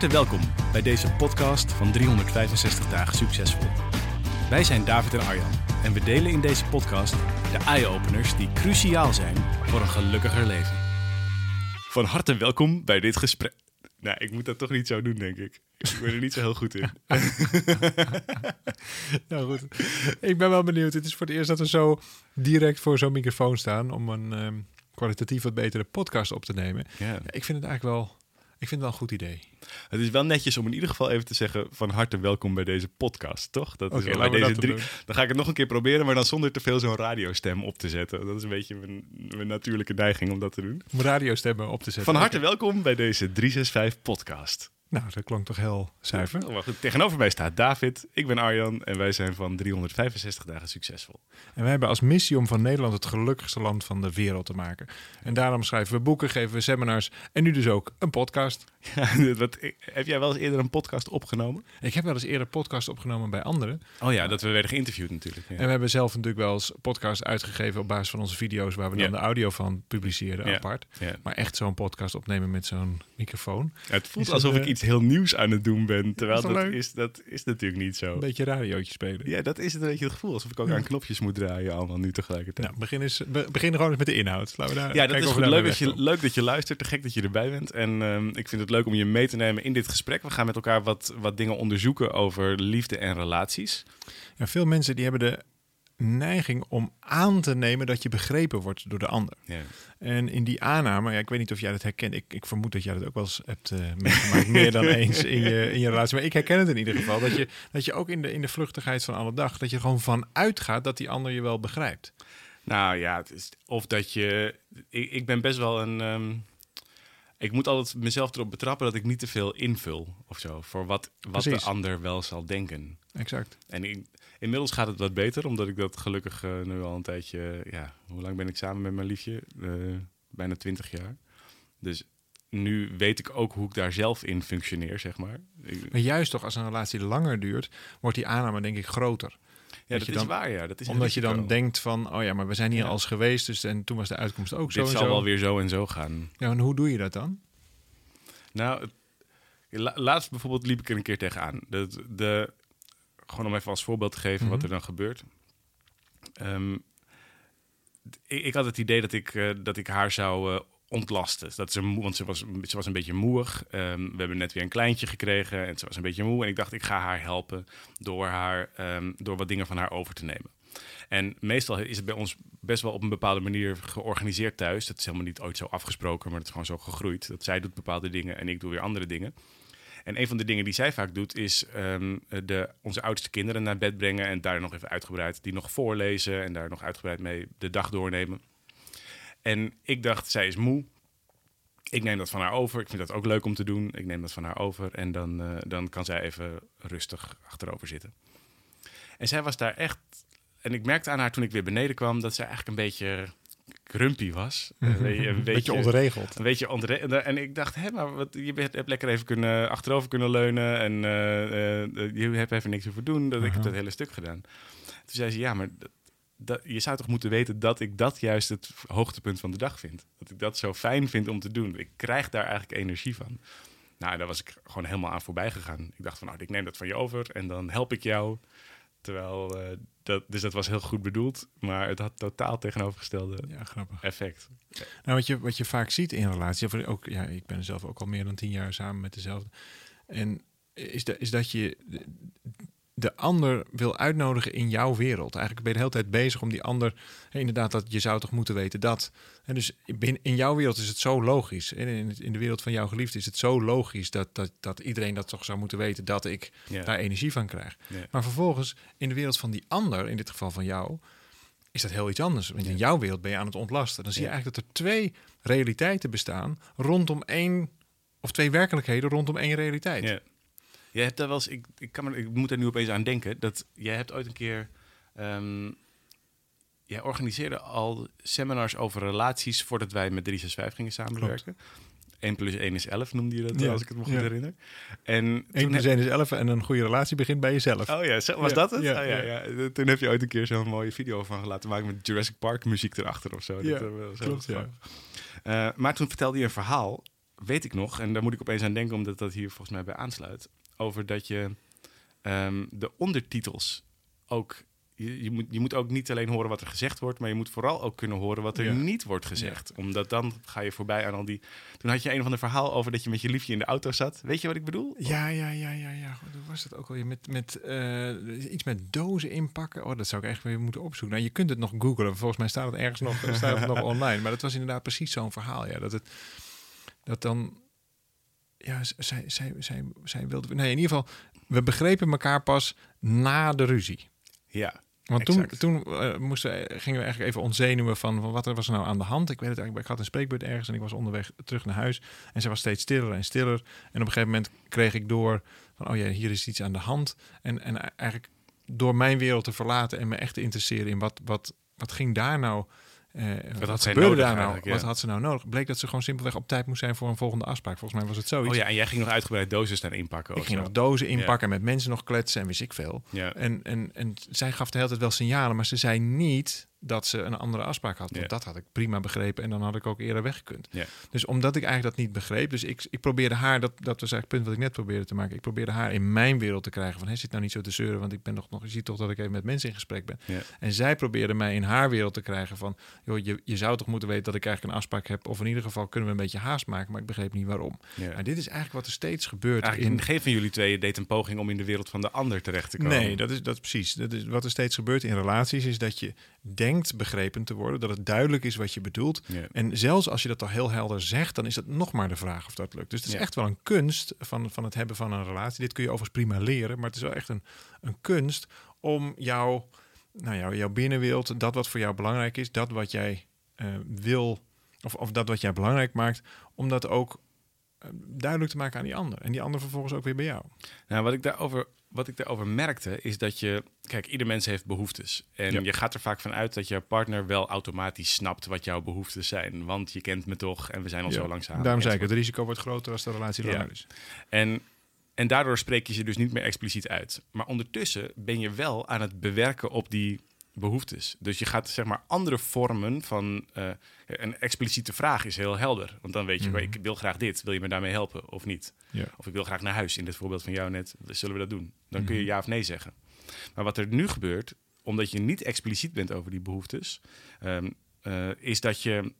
Harte welkom bij deze podcast van 365 dagen succesvol. Wij zijn David en Arjan en we delen in deze podcast de eye-openers die cruciaal zijn voor een gelukkiger leven. Van harte welkom bij dit gesprek. Nou, ik moet dat toch niet zo doen, denk ik. Ik ben er niet zo heel goed in. Nou goed, ik ben wel benieuwd. Het is voor het eerst dat we zo direct voor zo'n microfoon staan om een ehm, kwalitatief wat betere podcast op te nemen. Ja. Ik vind het eigenlijk wel, ik vind het wel een goed idee. Het is wel netjes om in ieder geval even te zeggen van harte welkom bij deze podcast, toch? Dat is wel bij deze drie. Dan ga ik het nog een keer proberen, maar dan zonder te veel zo'n radiostem op te zetten. Dat is een beetje mijn, mijn natuurlijke neiging om dat te doen. Om radiostemmen op te zetten. Van harte welkom bij deze 365 podcast. Nou, dat klonk toch heel zuiver. Maar goed, tegenover mij staat David, ik ben Arjan en wij zijn van 365 dagen succesvol. En wij hebben als missie om van Nederland het gelukkigste land van de wereld te maken. En daarom schrijven we boeken, geven we seminars en nu dus ook een podcast. Ja, wat, heb jij wel eens eerder een podcast opgenomen? Ik heb wel eens eerder podcast opgenomen bij anderen. Oh ja, dat we werden geïnterviewd natuurlijk. Ja. En we hebben zelf natuurlijk wel eens podcast uitgegeven op basis van onze video's waar we dan Ja. de audio van publiceren Ja. apart. Ja. Maar echt zo'n podcast opnemen met zo'n microfoon. Het voelt alsof ik eh, iets heel nieuws aan het doen ben, terwijl is dat is, dat is natuurlijk niet zo. Een beetje radiootje spelen. Ja, dat is het een beetje het gevoel. Alsof ik ook aan knopjes moet draaien allemaal nu tegelijkertijd. Nou, begin, eens, be- begin gewoon eens met de inhoud. Laten we daar Ja, dat is goed. Leuk dat, je, leuk dat je luistert. Te gek dat je erbij bent. En ehm, ik vind het leuk om je mee te nemen in dit gesprek. We gaan met elkaar wat, wat dingen onderzoeken over liefde en relaties. Ja, veel mensen die hebben de neiging om aan te nemen dat je begrepen wordt door de ander. Ja. En in die aanname, ja, ik weet niet of jij dat herkent. Ik, ik vermoed dat jij dat ook wel eens hebt eh, meegemaakt, meer dan eens in je, in je relatie. Maar ik herken het in ieder geval. Dat je, dat je ook in de, in de vluchtigheid van alle dag, dat je gewoon van uitgaat dat die ander je wel begrijpt. Nou ja, het is, of dat je... Ik, ik ben best wel een... ehm, ik moet altijd mezelf erop betrappen dat ik niet te veel invul of zo. Voor wat, wat de ander wel zal denken. Exact. En ik- inmiddels gaat het wat beter, omdat ik dat gelukkig eh, nu al een tijdje... Ja, hoe lang ben ik samen met mijn liefje? Eh, bijna twintig jaar. Dus nu weet ik ook hoe ik daar zelf in functioneer, zeg maar. Ik- Maar juist toch, als een relatie langer duurt, wordt die aanname denk ik groter. ja, dat is dan- waar, ja. Dat is Omdat je dan denkt van, oh ja, maar we zijn hier Ja. als geweest, dus en toen was de uitkomst ook zo Dit en zal zo. wel weer zo en zo gaan. Ja, en hoe doe je dat dan? Nou, het- la- laatst bijvoorbeeld liep ik er een keer tegenaan. De, de, gewoon om even als voorbeeld te geven wat Mhm. er dan gebeurt. Ehm, ik, ik had het idee dat ik, eh, dat ik haar zou eh, ontlasten. Dat ze moe, want ze was, ze was een beetje moeig. Ehm, we hebben net weer een kleintje gekregen en ze was een beetje moe. En ik dacht, ik ga haar helpen door, haar, ehm, door wat dingen van haar over te nemen. En meestal is het bij ons best wel op een bepaalde manier georganiseerd thuis. Dat is helemaal niet ooit zo afgesproken, maar het is gewoon zo gegroeid. Dat zij doet bepaalde dingen en ik doe weer andere dingen. En een van de dingen die zij vaak doet, is ehm, de, onze oudste kinderen naar bed brengen en daar nog even uitgebreid die nog voorlezen en daar nog uitgebreid mee de dag doornemen. En ik dacht, zij is moe. Ik neem dat van haar over. Ik vind dat ook leuk om te doen. Ik neem dat van haar over en dan, eh, dan kan zij even rustig achterover zitten. En zij was daar echt. En ik merkte aan haar toen ik weer beneden kwam dat zij eigenlijk een beetje grumpy was. Een beetje- een Beetje beetje ongeregeld. een beetje onder en ik dacht, hé, maar wat, je hebt lekker even kunnen achterover kunnen leunen en eh, eh, je hebt even niks hoeven doen. Dat ik heb dat hele stuk gedaan. Toen zei ze, ja, maar dat, dat- je zou toch moeten weten dat ik dat juist het hoogtepunt van de dag vind. Dat ik dat zo fijn vind om te doen. Ik krijg daar eigenlijk energie van. Nou, daar was ik gewoon helemaal aan voorbij gegaan. Ik dacht van, nou, ik neem dat van je over en dan help ik jou. Terwijl, eh, dat, dus dat was heel goed bedoeld, maar het had totaal tegenovergestelde Ja, grappig. effect. Nou, wat je, wat je vaak ziet in relaties, of ook, ja, ik ben zelf ook al meer dan tien jaar samen met dezelfde. En is, de, is dat je de, de ander wil uitnodigen in jouw wereld. Eigenlijk ben je de hele tijd bezig om die ander, inderdaad, dat je zou toch moeten weten dat. En dus in, jouw wereld is het zo logisch. En in, de wereld van jouw geliefde is het zo logisch dat, dat, dat iedereen dat toch zou moeten weten dat ik Ja. daar energie van krijg. Ja. Maar vervolgens, in de wereld van die ander, in dit geval van jou, is dat heel iets anders. Want in jouw wereld ben je aan het ontlasten. Dan zie je eigenlijk dat er twee realiteiten bestaan rondom één of twee werkelijkheden rondom één realiteit. Je hebt daar wel eens, ik, ik, kan me, ik moet er nu opeens aan denken, dat jij hebt ooit een keer, ehm, jij organiseerde al seminars over relaties voordat wij met 365 gingen samenwerken. 1 plus 1 is 11 noemde je dat, Ja. als ik het me goed Ja. herinner. En 1 toen plus 1 is 11 en een goede relatie begint bij jezelf. Oh ja, was Ja, dat het? ja, Oh ja, ja. ja. Toen heb je ooit een keer zo'n mooie video van laten maken met Jurassic Park muziek erachter of zo. Ja, dat, eh, was klopt, ja. Eh, maar toen vertelde je een verhaal, weet ik nog, en daar moet ik opeens aan denken omdat dat hier volgens mij bij aansluit, over dat je ehm, de ondertitels ook, je, je, moet, je moet ook niet alleen horen wat er gezegd wordt, maar je moet vooral ook kunnen horen wat er Ja. niet wordt gezegd. Omdat dan ga je voorbij aan al die... Toen had je een van de verhaal over dat je met je liefje in de auto zat. Weet je wat ik bedoel? Ja, ja, ja, ja, ja. Hoe was het ook alweer? Met, met eh, iets met dozen inpakken. Oh, dat zou ik echt weer moeten opzoeken. Nou, je kunt het nog googlen. Volgens mij staat het ergens nog, staat het nog online. Maar dat was inderdaad precies zo'n verhaal. Ja, dat het dat dan. Ja, zij, zij, zij, zij wilde. Nee, in ieder geval, we begrepen elkaar pas na de ruzie. Ja. Want toen, Exact. toen eh, moesten, gingen we eigenlijk even ontzenuwen van, van wat er was er nou aan de hand. Ik weet het eigenlijk, ik had een spreekbeurt ergens en ik was onderweg terug naar huis. En ze was steeds stiller en stiller. En op een gegeven moment kreeg ik door van, oh ja, hier is iets aan de hand. En, en eigenlijk door mijn wereld te verlaten en me echt te interesseren in wat, wat, wat ging daar nou... eh, wat had zij gebeurde nodig daar nou? ja. Wat had ze nou nodig? Bleek dat ze gewoon simpelweg op tijd moest zijn voor een volgende afspraak. Volgens mij was het zoiets. Oh ja, en jij ging nog uitgebreid dozen staan inpakken. ik ging zo. nog dozen inpakken, met mensen nog kletsen en wist ik veel. Ja. En, en, en zij gaf de hele tijd wel signalen, maar ze zei niet dat ze een andere afspraak had. Want dat had ik prima begrepen en dan had ik ook eerder weggekund. Dus omdat ik eigenlijk dat niet begreep, dus ik, ik probeerde haar, dat, dat was eigenlijk het punt wat ik net probeerde te maken. Ik probeerde haar in mijn wereld te krijgen van, hé, zit nou niet zo te zeuren, want ik ben nog, nog je ziet toch dat ik even met mensen in gesprek ben. En zij probeerde mij in haar wereld te krijgen van, joh, je, je zou toch moeten weten dat ik eigenlijk een afspraak heb, of in ieder geval kunnen we een beetje haast maken, maar ik begreep niet waarom. Maar dit is eigenlijk wat er steeds gebeurt Eigenlijk in, geen van jullie twee deed een poging om in de wereld van de ander terecht te komen. Nee, dat is, dat is precies. Dat is, wat er steeds gebeurt in relaties is dat je denkt begrepen te worden, dat het duidelijk is wat je bedoelt. En zelfs als je dat al heel helder zegt, dan is het nog maar de vraag of dat lukt. Dus het is echt wel een kunst van, van het hebben van een relatie. Dit kun je overigens prima leren, maar het is wel echt een, een kunst om jouw, nou, jouw, jouw binnenwereld, dat wat voor jou belangrijk is, dat wat jij eh, wil, of, of dat wat jij belangrijk maakt, om dat ook eh, duidelijk te maken aan die ander. En die ander vervolgens ook weer bij jou. Nou, wat ik daarover, wat ik daarover merkte, is dat je... Kijk, ieder mens heeft behoeftes. En Ja. je gaat er vaak van uit dat je partner wel automatisch snapt wat jouw behoeftes zijn. Want je kent me toch en we zijn al Ja. zo lang samen. Daarom zei ik, het risico wordt groter als de relatie Ja. langer is. En, en daardoor spreek je ze dus niet meer expliciet uit. Maar ondertussen ben je wel aan het bewerken op die behoeftes. Dus je gaat zeg maar andere vormen van... eh, een expliciete vraag is heel helder. Want dan weet je, Mhm. ik wil graag dit. Wil je me daarmee helpen of niet? Ja. Of ik wil graag naar huis. In dit voorbeeld van jou net, zullen we dat doen? Dan kun je Mhm. ja of nee zeggen. Maar wat er nu gebeurt, omdat je niet expliciet bent over die behoeftes... ehm, eh, is dat je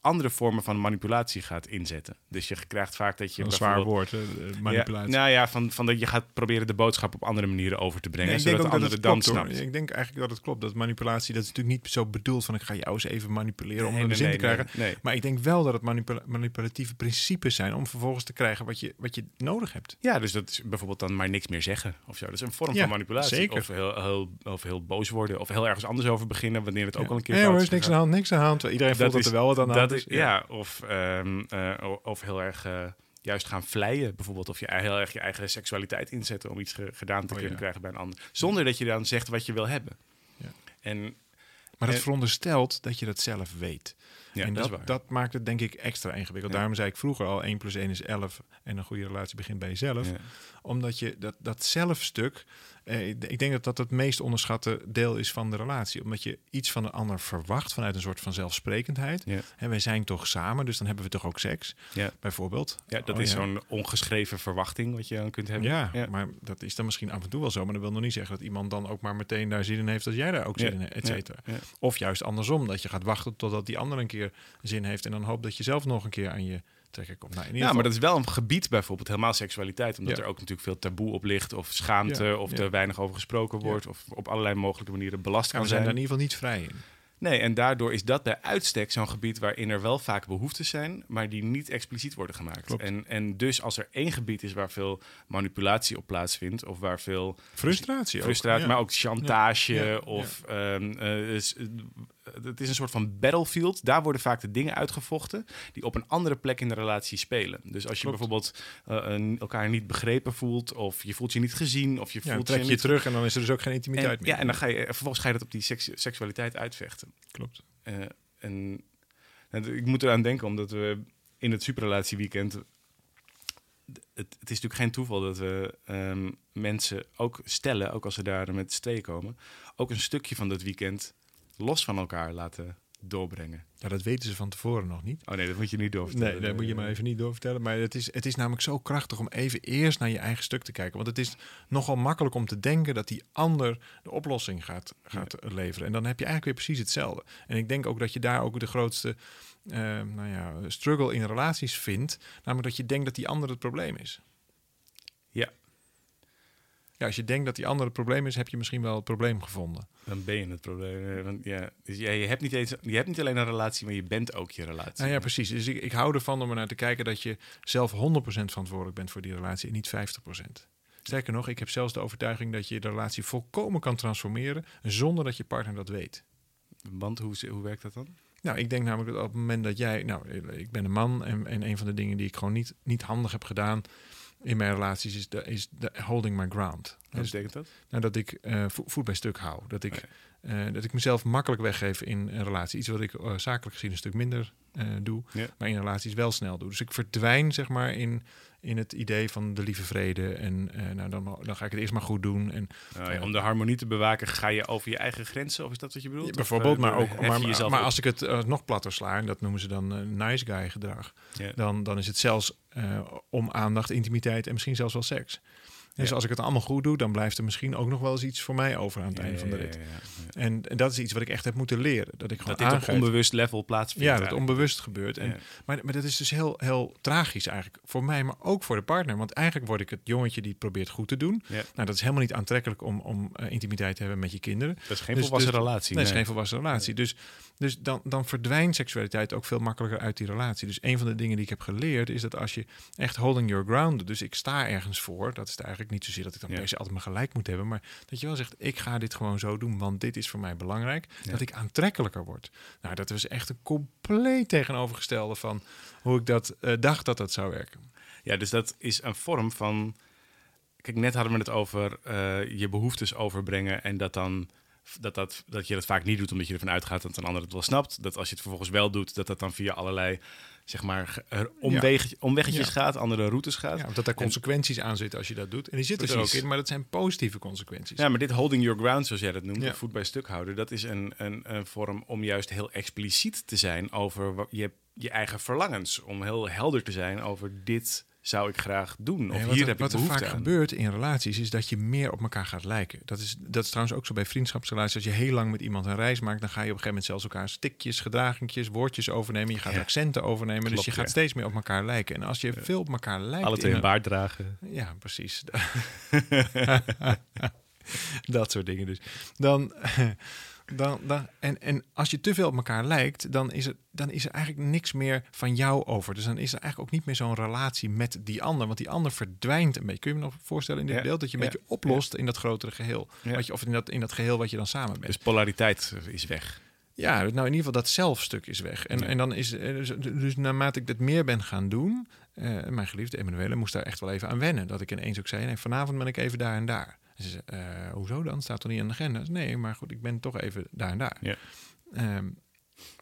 andere vormen van manipulatie gaat inzetten. Dus je krijgt vaak dat je Een zwaar bijvoorbeeld- woord, hè, de manipulatie. ja, nou ja, van, van dat je gaat proberen de boodschap op andere manieren over te brengen. Nee, ik zodat denk de andere dan snapt. Ik denk eigenlijk dat het klopt. Dat manipulatie, dat is natuurlijk niet zo bedoeld van ik ga jou eens even manipuleren om Nee, een nee, zin nee, te krijgen. nee, nee. Maar ik denk wel dat het manipula- manipulatieve principes zijn om vervolgens te krijgen wat je, wat je nodig hebt. Ja, dus dat is bijvoorbeeld dan maar niks meer zeggen of zo. Dat is een vorm Ja, van manipulatie. zeker. Of heel, heel, of heel boos worden. Of heel ergens anders over beginnen wanneer het ook al een keer Ja, fout hoor, is niks aan de hand, niks aan de hand. Iedereen voelt dat, is- er wel wat aan de dat hand is. Ja, of, ehm, eh, of heel erg eh, juist gaan vleien bijvoorbeeld. Of je heel erg je eigen seksualiteit inzetten om iets ge- gedaan te Oh, kunnen ja. krijgen bij een ander. Zonder dat je dan zegt wat je wil hebben. Ja. En Maar dat En- veronderstelt dat je dat zelf weet. ja, en dat, dat, maakt het denk ik extra ingewikkeld. Daarom zei ik vroeger al 1 plus 1 is 11 en een goede relatie begint bij jezelf. Omdat je dat, dat zelfstuk, eh, ik denk dat dat het meest onderschatte deel is van de relatie. Omdat je iets van de ander verwacht vanuit een soort van zelfsprekendheid. Ja. En wij zijn toch samen, dus dan hebben we toch ook seks, Ja. bijvoorbeeld. Ja, dat Oh, is ja. zo'n ongeschreven verwachting wat je dan kunt hebben. Ja, maar dat is dan misschien af en toe wel zo. Maar dat wil nog niet zeggen dat iemand dan ook maar meteen daar zin in heeft als jij daar ook zin in hebt, et cetera. Of juist andersom, dat je gaat wachten totdat die ander een keer zin heeft en dan hoopt dat je zelf nog een keer aan je Nou, in ieder Ja, maar dat is wel een gebied bijvoorbeeld, helemaal seksualiteit. Omdat Ja. er ook natuurlijk veel taboe op ligt. Of schaamte, Ja, of er weinig over gesproken wordt. Of op allerlei mogelijke manieren belast kan we zijn zijn. daar in ieder geval niet vrij in. Nee, en daardoor is dat bij uitstek zo'n gebied waarin er wel vaak behoeftes zijn, maar die niet expliciet worden gemaakt. Klopt. En, en dus als er één gebied is waar veel manipulatie op plaatsvindt, of waar veel Frustratie frustratie, maar ook chantage Ja, ja, of s- het is een soort van battlefield. Daar worden vaak de dingen uitgevochten die op een andere plek in de relatie spelen. Dus als je Klopt. bijvoorbeeld eh, een- elkaar niet begrepen voelt, of je voelt je niet gezien, of je Ja, voelt trek je je niet terug en dan is er dus ook geen intimiteit en, meer. ja, en dan ga je vervolgens ga je dat op die seks- seksualiteit uitvechten. Klopt. Eh, en, en ik moet eraan denken, omdat we in het superrelatieweekend. Het, het is natuurlijk geen toeval dat we ehm, mensen ook stellen, ook als ze daar met z'n tweeën komen, ook een stukje van dat weekend los van elkaar laten doorbrengen. Ja, dat weten ze van tevoren nog niet. Oh nee, dat moet je niet doorvertellen. Nee, dat moet je maar even niet doorvertellen. Maar het is, het is namelijk zo krachtig om even eerst naar je eigen stuk te kijken. Want het is nogal makkelijk om te denken dat die ander de oplossing gaat, gaat leveren. En dan heb je eigenlijk weer precies hetzelfde. En ik denk ook dat je daar ook de grootste eh, nou ja, struggle in relaties vindt. Namelijk dat je denkt dat die ander het probleem is. Ja. Ja, als je denkt dat die ander het probleem is, heb je misschien wel het probleem gevonden. Dan ben je het probleem. Eh, Want ja, dus ja, je, hebt niet eens, je hebt niet alleen een relatie, maar je bent ook je relatie. Nou ja, precies. Dus ik, ik hou ervan om er naar te kijken dat je zelf 100% verantwoordelijk bent voor die relatie en niet 50%. Sterker nog, ik heb zelfs de overtuiging dat je de relatie volkomen kan transformeren zonder dat je partner dat weet. Want hoe, hoe werkt dat dan? Nou, ik denk namelijk dat op het moment dat jij, nou, ik ben een man en, en een van de dingen die ik gewoon niet, niet handig heb gedaan in mijn relaties is de, is de holding my ground. Wat Dus, betekent dat? nou, dat ik eh, vo- voet bij stuk hou. Dat ik, Oh eh, dat ik mezelf makkelijk weggeef in een relatie. Iets wat ik eh, zakelijk gezien een stuk minder doe, maar in relaties wel snel doe. Dus ik verdwijn zeg maar in, in het idee van de lieve vrede. En eh, nou, dan, dan ga ik het eerst maar goed doen. En Nou ja, om de harmonie te bewaken, ga je over je eigen grenzen? Of is dat wat je bedoelt? Ja, bijvoorbeeld, eh, maar ook je maar, als ik het eh, nog platter sla, en dat noemen ze dan eh, nice guy gedrag, dan, dan is het zelfs eh, om aandacht, intimiteit en misschien zelfs wel seks. Dus Ja. als ik het allemaal goed doe, dan blijft er misschien ook nog wel eens iets voor mij over aan het Ja, einde van de rit. En, en dat is iets wat ik echt heb moeten leren. Dat ik gewoon Dat dit op onbewust level plaatsvindt. Ja, dat eigenlijk. onbewust gebeurt. En, maar, maar dat is dus heel, heel tragisch eigenlijk. Voor mij, maar ook voor de partner. Want eigenlijk word ik het jongetje die het probeert goed te doen. Nou, dat is helemaal niet aantrekkelijk om, om eh, intimiteit te hebben met je kinderen. Dat is geen Dus- volwassen dus- relatie. Nee, het is geen volwassen relatie. Dus, dus dan, dan verdwijnt seksualiteit ook veel makkelijker uit die relatie. Dus een van de dingen die ik heb geleerd is dat als je echt holding your ground, dus ik sta ergens voor, dat is het eigenlijk niet zozeer dat ik dan per se altijd maar gelijk moet hebben, maar dat je wel zegt, ik ga dit gewoon zo doen, want dit is voor mij belangrijk, dat ik aantrekkelijker word. Nou, dat was echt een compleet tegenovergestelde van hoe ik dat eh, dacht dat dat zou werken. Ja, dus dat is een vorm van. Kijk, net hadden we het over eh, je behoeftes overbrengen en dat dan. Dat, dat, dat je dat vaak niet doet omdat je ervan uitgaat dat een ander het wel snapt. Dat als je het vervolgens wel doet, dat dat dan via allerlei zeg maar, ge- omweg, omweggetjes Ja. gaat, andere routes gaat. Ja, omdat daar En- consequenties aan zitten als je dat doet. En die zitten er ook Precies. in, maar dat zijn positieve consequenties. Ja, maar dit holding your ground, zoals jij dat noemt, Ja. voet bij stuk houden, dat is een, een, een vorm om juist heel expliciet te zijn over wa- je, je eigen verlangens. Om heel helder te zijn over dit zou ik graag doen. Of Nee, wat hier er, heb ik wat er behoefte vaak aan. gebeurt in relaties is dat je meer op elkaar gaat lijken. Dat is, dat is trouwens ook zo bij vriendschapsrelaties. Als je heel lang met iemand een reis maakt, dan ga je op een gegeven moment zelfs elkaar stikjes, gedragingjes, woordjes overnemen. Je gaat Ja. accenten overnemen. dus je gaat steeds meer op elkaar lijken. En als je veel op elkaar lijkt. Alle twee een baard dragen. ja, precies. dat soort dingen dus. Dan, dan, dan, en, en als je te veel op elkaar lijkt, dan is, er, dan is er eigenlijk niks meer van jou over. Dus dan is er eigenlijk ook niet meer zo'n relatie met die ander. Want die ander verdwijnt een beetje. Kun je me nog voorstellen in dit Ja, beeld? Dat je een ja, beetje oplost in dat grotere geheel. Wat je, of in dat, in dat geheel wat je dan samen bent. Dus polariteit is weg. Ja, nou in ieder geval dat zelfstuk is weg. En, en dan is, eh, dus, dus naarmate ik dat meer ben gaan doen, eh, mijn geliefde Emanuele moest daar echt wel even aan wennen. Dat ik ineens ook zei, nee, vanavond ben ik even daar en daar. Eh, hoezo dan? Staat er niet aan de agenda? Nee, maar goed, ik ben toch even daar en daar. Ja. Ehm,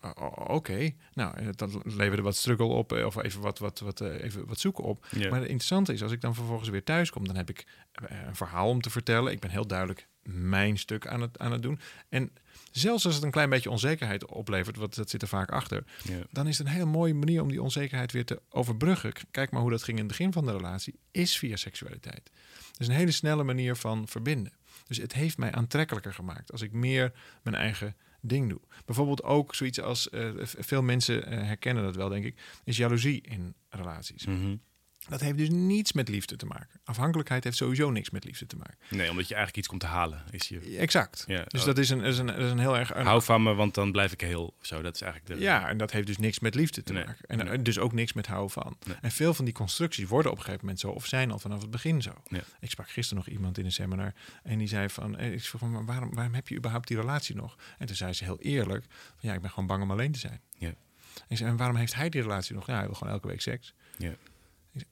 o- o- Oké, nou, eh, dat leverde wat struggle op, eh, of even wat, wat, wat, eh, even wat zoeken op. Maar het interessante is, als ik dan vervolgens weer thuis kom, dan heb ik een verhaal om te vertellen. Ik ben heel duidelijk mijn stuk aan het, aan het doen. En zelfs als het een klein beetje onzekerheid oplevert, want dat zit er vaak achter, dan is het een hele mooie manier om die onzekerheid weer te overbruggen. Kijk maar hoe dat ging in het begin van de relatie, is via seksualiteit. Dus een hele snelle manier van verbinden. Dus het heeft mij aantrekkelijker gemaakt als ik meer mijn eigen ding doe. Bijvoorbeeld ook zoiets als, eh, veel mensen eh, herkennen dat wel, denk ik, is jaloezie in relaties. Mhm. Dat heeft dus niets met liefde te maken. Afhankelijkheid heeft sowieso niks met liefde te maken. Nee, omdat je eigenlijk iets komt te halen. Is je... Exact. Ja, Dus oh. dat is een, is een, is een heel erg... een- Hou van me, want dan blijf ik heel. Zo, dat is eigenlijk de... Ja, en dat heeft dus niks met liefde te Nee. maken. En Nee. eh, dus ook niks met houden van. Nee. En veel van die constructies worden op een gegeven moment zo, of zijn al vanaf het begin zo. Ja. Ik sprak gisteren nog iemand in een seminar en die zei van, eh, ik vroeg van, waarom, waarom heb je überhaupt die relatie nog? En toen zei ze heel eerlijk, van, ja, ik ben gewoon bang om alleen te zijn. Ja. En, zei, en waarom heeft hij die relatie nog? Ja, hij wil gewoon elke week seks. Ja.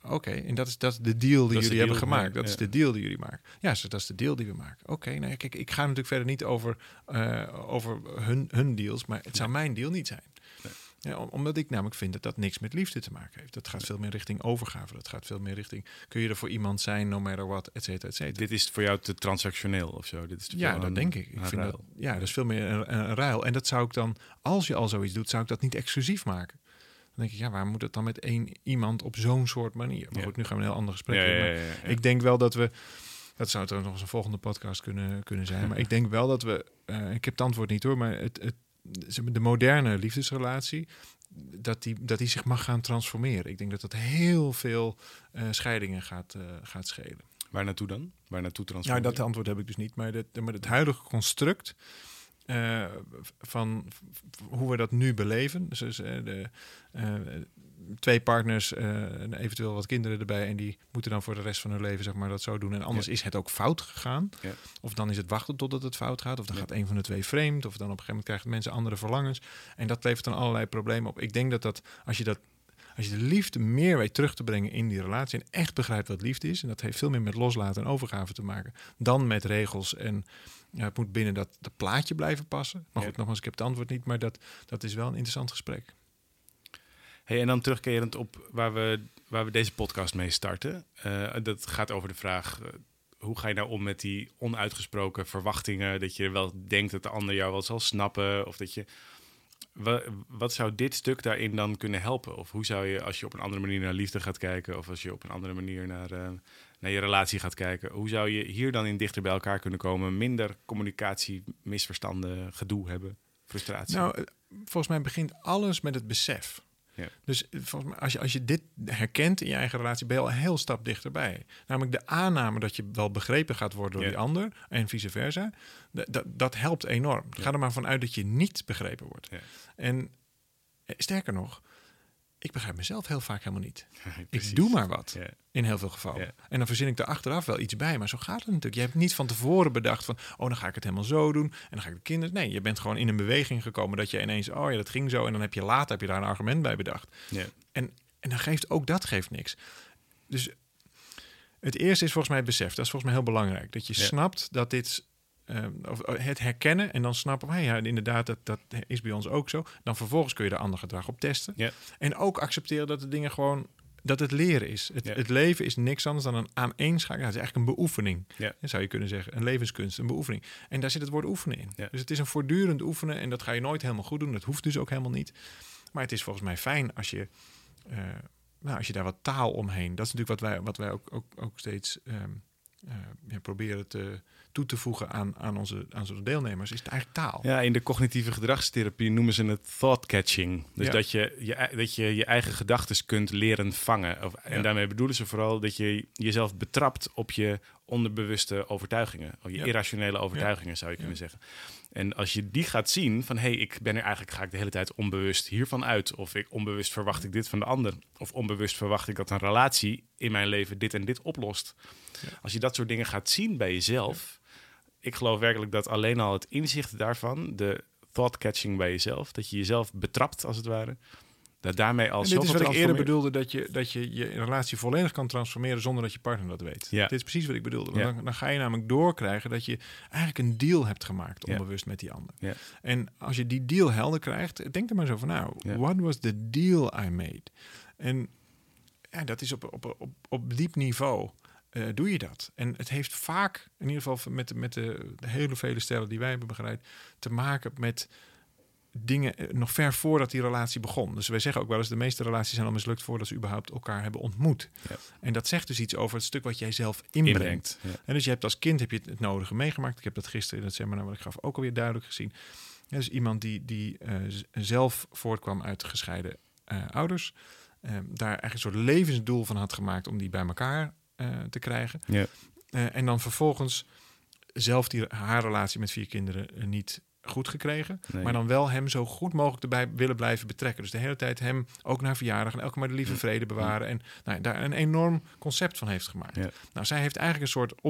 Oké, en dat is, dat is de deal die jullie hebben gemaakt. ja, Dat is de deal die jullie maken. Ja, zo, dat is de deal die we maken. Oké, nou, kijk, ik ga natuurlijk verder niet over, eh, over hun, hun deals, maar het zou mijn deal niet zijn. Nee. Ja, om- omdat ik namelijk vind dat dat niks met liefde te maken heeft. Dat gaat veel meer richting overgave. Dat gaat veel meer richting, kun je er voor iemand zijn, no matter what, et cetera, et cetera. Dit is voor jou te transactioneel of zo. Dit is te Ja, dat denk ik. ik vind dat, ja, dat is veel meer een, een ruil. En dat zou ik dan, als je al zoiets doet, zou ik dat niet exclusief maken. Dan denk ik, ja, waar moet het dan met één iemand op zo'n soort manier? Maar Ja. goed, nu gaan we een heel ander gesprek Ja, in. ja, Maar ja, ja, ja. Ik denk wel dat we, dat zou trouwens nog eens een volgende podcast kunnen, kunnen zijn. Maar ik denk wel dat we, eh, ik heb het antwoord niet hoor, maar het, de moderne liefdesrelatie, dat die, dat die zich mag gaan transformeren. Ik denk dat dat heel veel eh, scheidingen gaat, eh, gaat schelen. Waar naartoe dan? Waar naartoe Ja, transformeren? dat antwoord heb ik dus niet. Maar, het, maar het huidige construct eh, van hoe we dat nu beleven. Dus, dus, eh, de, eh, twee partners, en eventueel wat kinderen erbij. En die moeten dan voor de rest van hun leven zeg maar, dat zo doen. En anders Ja. is het ook fout gegaan. Ja. Of dan is het wachten totdat het fout gaat. Of dan Ja. gaat een van de twee vreemd. Of dan op een gegeven moment krijgen mensen andere verlangens. En dat levert dan allerlei problemen op. Ik denk dat, dat als je dat als je de liefde meer weet terug te brengen in die relatie en echt begrijpt wat liefde is, en dat heeft veel meer met loslaten en overgave te maken dan met regels en ja, het moet binnen dat, dat plaatje blijven passen. Maar Ja. goed, nogmaals, ik heb het antwoord niet, maar dat, dat is wel een interessant gesprek. Hey, en dan terugkerend op waar we, waar we deze podcast mee starten. Eh, dat gaat over de vraag: eh, hoe ga je nou om met die onuitgesproken verwachtingen? Dat je wel denkt dat de ander jou wel zal snappen. Of dat je. Wa- Wat zou dit stuk daarin dan kunnen helpen? Of hoe zou je, als je op een andere manier naar liefde gaat kijken, of als je op een andere manier naar, eh, naar je relatie gaat kijken, hoe zou je hier dan in dichter bij elkaar kunnen komen? Minder communicatie, misverstanden, gedoe hebben, frustratie. Nou, eh, volgens mij begint alles met het besef. Ja. Dus eh, volgens mij, als je, als je dit herkent in je eigen relatie, ben je al een heel stap dichterbij. Namelijk de aanname dat je wel begrepen gaat worden door Ja. die ander en vice versa. Dat, dat, helpt enorm. Ga er maar vanuit dat je niet begrepen wordt. Ja. En eh, sterker nog, ik begrijp mezelf heel vaak helemaal niet. Ik doe maar wat. In heel veel gevallen. En dan verzin ik er achteraf wel iets bij. Maar zo gaat het natuurlijk. Je hebt niet van tevoren bedacht van... oh, dan ga ik het helemaal zo doen. En dan ga ik de kinderen... Nee, je bent gewoon in een beweging gekomen... dat je ineens... oh ja, dat ging zo. En dan heb je later heb je daar een argument bij bedacht. En, en dan geeft ook dat geeft niks. Dus het eerste is volgens mij het besef. Dat is volgens mij heel belangrijk. Dat je snapt dat dit... eh, of het herkennen en dan snappen... hey, ja, inderdaad, dat, dat is bij ons ook zo. Dan vervolgens kun je er ander gedrag op testen. Ja. En ook accepteren dat de dingen gewoon... dat het leren is. Het, het leven is niks anders dan een aaneenschakeling. Het is eigenlijk een beoefening, Ja. zou je kunnen zeggen. Een levenskunst, een beoefening. En daar zit het woord oefenen in. Dus het is een voortdurend oefenen... en dat ga je nooit helemaal goed doen. Dat hoeft dus ook helemaal niet. Maar het is volgens mij fijn als je... eh, nou, als je daar wat taal omheen. Dat is natuurlijk wat wij, wat wij ook, ook, ook steeds ehm, eh, ja, proberen te, toe te voegen aan, aan, onze, aan onze deelnemers. Is het eigenlijk taal. Ja, in de cognitieve gedragstherapie noemen ze het thought catching. Dus Ja. dat, je, je, dat je je eigen gedachten kunt leren vangen. Of, en Ja. daarmee bedoelen ze vooral dat je jezelf betrapt op je onderbewuste overtuigingen. Of je Ja. irrationele overtuigingen zou je kunnen zeggen. En als je die gaat zien van hé, hey, ik ben er eigenlijk, ga ik de hele tijd onbewust hiervan uit. Of ik onbewust verwacht ik dit van de ander. Of onbewust verwacht ik dat een relatie in mijn leven dit en dit oplost. Als je dat soort dingen gaat zien bij jezelf. Ik geloof werkelijk dat alleen al het inzicht daarvan, de thought catching bij jezelf, dat je jezelf betrapt als het ware, dat daarmee al En dit is wat ik eerder bedoelde, dat je, dat je je relatie volledig kan transformeren zonder dat je partner dat weet. Ja. Dit is precies wat ik bedoelde. Want Ja. dan, dan ga je namelijk doorkrijgen dat je eigenlijk een deal hebt gemaakt, Ja. onbewust met die ander. Ja. En als je die deal helder krijgt, denk er maar zo van, nou, what was the deal I made? En ja, dat is op, op, op, op diep niveau. Eh, doe je dat? En het heeft vaak, in ieder geval met, de- met de, de hele vele stellen die wij hebben begeleid, te maken met dingen eh, nog ver voordat die relatie begon. Dus wij zeggen ook wel eens, de meeste relaties zijn al mislukt voordat ze überhaupt elkaar hebben ontmoet. Ja. En dat zegt dus iets over het stuk wat jij zelf inbrengt. Inbrengt. Ja. En dus je hebt als kind heb je het nodige meegemaakt. Ik heb dat gisteren in het seminar wat ik gaf ook alweer duidelijk gezien. Ja, dus iemand die, die eh, zelf voortkwam uit gescheiden ouders. daar eigenlijk een soort levensdoel van had gemaakt om die bij elkaar te krijgen. Ja. Eh, en dan vervolgens zelf die, haar relatie met vier kinderen eh, niet goed gekregen. Nee. Maar dan wel hem zo goed mogelijk erbij willen blijven betrekken. Dus de hele tijd hem ook naar verjaardag en elke maar de lieve vrede bewaren. En nou, daar een enorm concept van heeft gemaakt. Ja. Nou, zij heeft eigenlijk een soort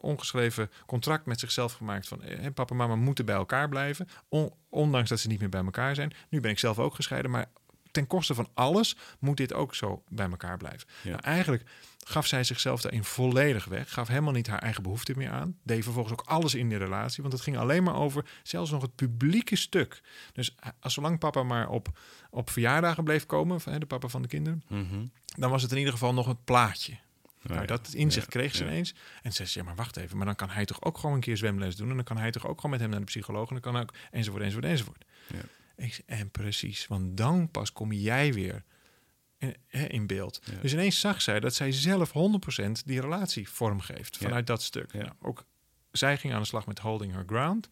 ongeschreven contract met zichzelf gemaakt. Van eh, papa en mama moeten bij elkaar blijven. On- ondanks dat ze niet meer bij elkaar zijn. Nu ben ik zelf ook gescheiden, maar ten koste van alles moet dit ook zo bij elkaar blijven. Ja. Nou, eigenlijk gaf zij zichzelf daarin volledig weg. Gaf helemaal niet haar eigen behoeften meer aan. Deed vervolgens ook alles in die relatie. Want het ging alleen maar over zelfs nog het publieke stuk. Dus eh, als zolang papa maar op, op verjaardagen bleef komen, de papa van de kinderen, Mhm. dan was het in ieder geval nog een plaatje. Nou, ja. dat inzicht Ja, kreeg ze ja. ineens. En ze zei, ja, maar wacht even, maar dan kan hij toch ook gewoon een keer zwemles doen. En dan kan hij toch ook gewoon met hem naar de psycholoog. En dan kan hij ook enzovoort, enzovoort, enzovoort. Ja. Ik en precies, want dan pas kom jij weer in, in beeld. Ja. Dus ineens zag zij dat zij zelf 100% die relatie vormgeeft Ja. vanuit dat stuk. Ja. Nou, ook zij ging aan de slag met holding her ground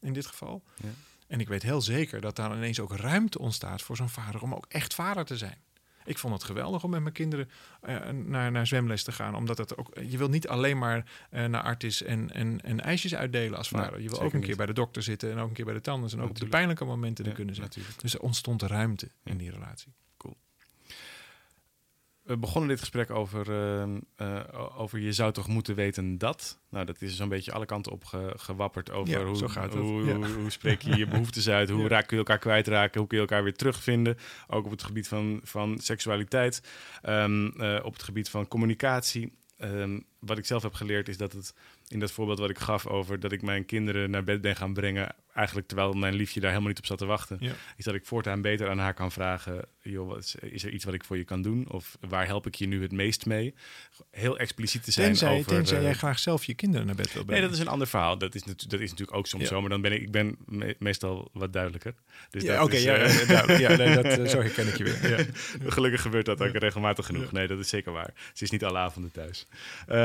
in dit geval. Ja. En ik weet heel zeker dat daar ineens ook ruimte ontstaat voor zo'n vader om ook echt vader te zijn. Ik vond het geweldig om met mijn kinderen eh, naar, naar zwemles te gaan. Omdat het ook, je wilt niet alleen maar eh, naar artis en, en, en ijsjes uitdelen als vader. je wil ook een niet. keer bij de dokter zitten en ook een keer bij de tandarts. En ook op de pijnlijke momenten er kunnen zijn. natuurlijk. Dus er ontstond ruimte in die relatie. We begonnen dit gesprek over, ehm, eh, over je zou toch moeten weten dat. Nou, dat is zo'n beetje alle kanten op ge- gewapperd over Ja, hoe, zo gaat het. hoe, Ja. hoe, hoe spreek je je behoeftes uit, hoe Ja. raak, je elkaar kwijtraken, hoe kun je elkaar weer terugvinden. Ook op het gebied van, van seksualiteit, Ehm, eh, op het gebied van communicatie. Ehm, wat ik zelf heb geleerd is dat het in dat voorbeeld wat ik gaf over dat ik mijn kinderen naar bed ben gaan brengen, eigenlijk terwijl mijn liefje daar helemaal niet op zat te wachten, Ja. is dat ik voortaan beter aan haar kan vragen: joh, wat is, er iets wat ik voor je kan doen? Of waar help ik je nu het meest mee? Heel expliciet te zijn Tenzij, over. tenzij eh, jij graag zelf je kinderen naar bed wil Nee, brengen. dat is een ander verhaal. Dat is, dat is natuurlijk ook soms Ja. zo, maar dan ben ik, ik ben me- meestal wat duidelijker. Dus ja, oké, ja, eh, ja, nee, dat, eh, zo herken ik je weer. Ja. Gelukkig gebeurt dat ook regelmatig genoeg. Nee, dat is zeker waar. Ze is niet alle avonden thuis.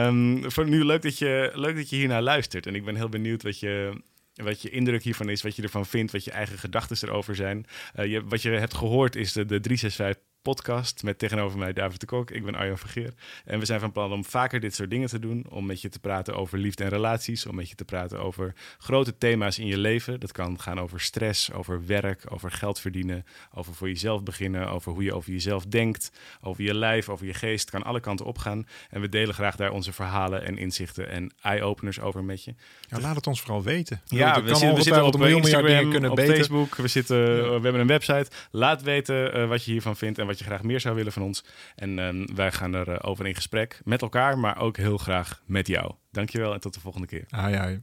Ehm, voor nu leuk dat, je, leuk dat je hiernaar luistert. En ik ben heel benieuwd wat je, wat je indruk hiervan is, wat je ervan vindt, wat je eigen gedachten erover zijn. Eh, wat je hebt gehoord is de, de 365 podcast met tegenover mij David de Kok. Ik ben Arjan Vergeer. En we zijn van plan om vaker dit soort dingen te doen. Om met je te praten over liefde en relaties. Om met je te praten over grote thema's in je leven. Dat kan gaan over stress, over werk, over geld verdienen. Over voor jezelf beginnen. Over hoe je over jezelf denkt. Over je lijf, over je geest. Het kan alle kanten opgaan. En we delen graag daar onze verhalen en inzichten en eye-openers over met je. Ja, laat het ons vooral weten. Ja, we, zitten, we zitten ongetwijfeld op een miljoen Instagram, kunnen op beter. Facebook. We, zitten, we hebben een website. Laat weten eh, wat je hiervan vindt en wat je graag meer zou willen van ons. En ehm, wij gaan erover over in gesprek met elkaar, maar ook heel graag met jou. Dankjewel en tot de volgende keer. Ja.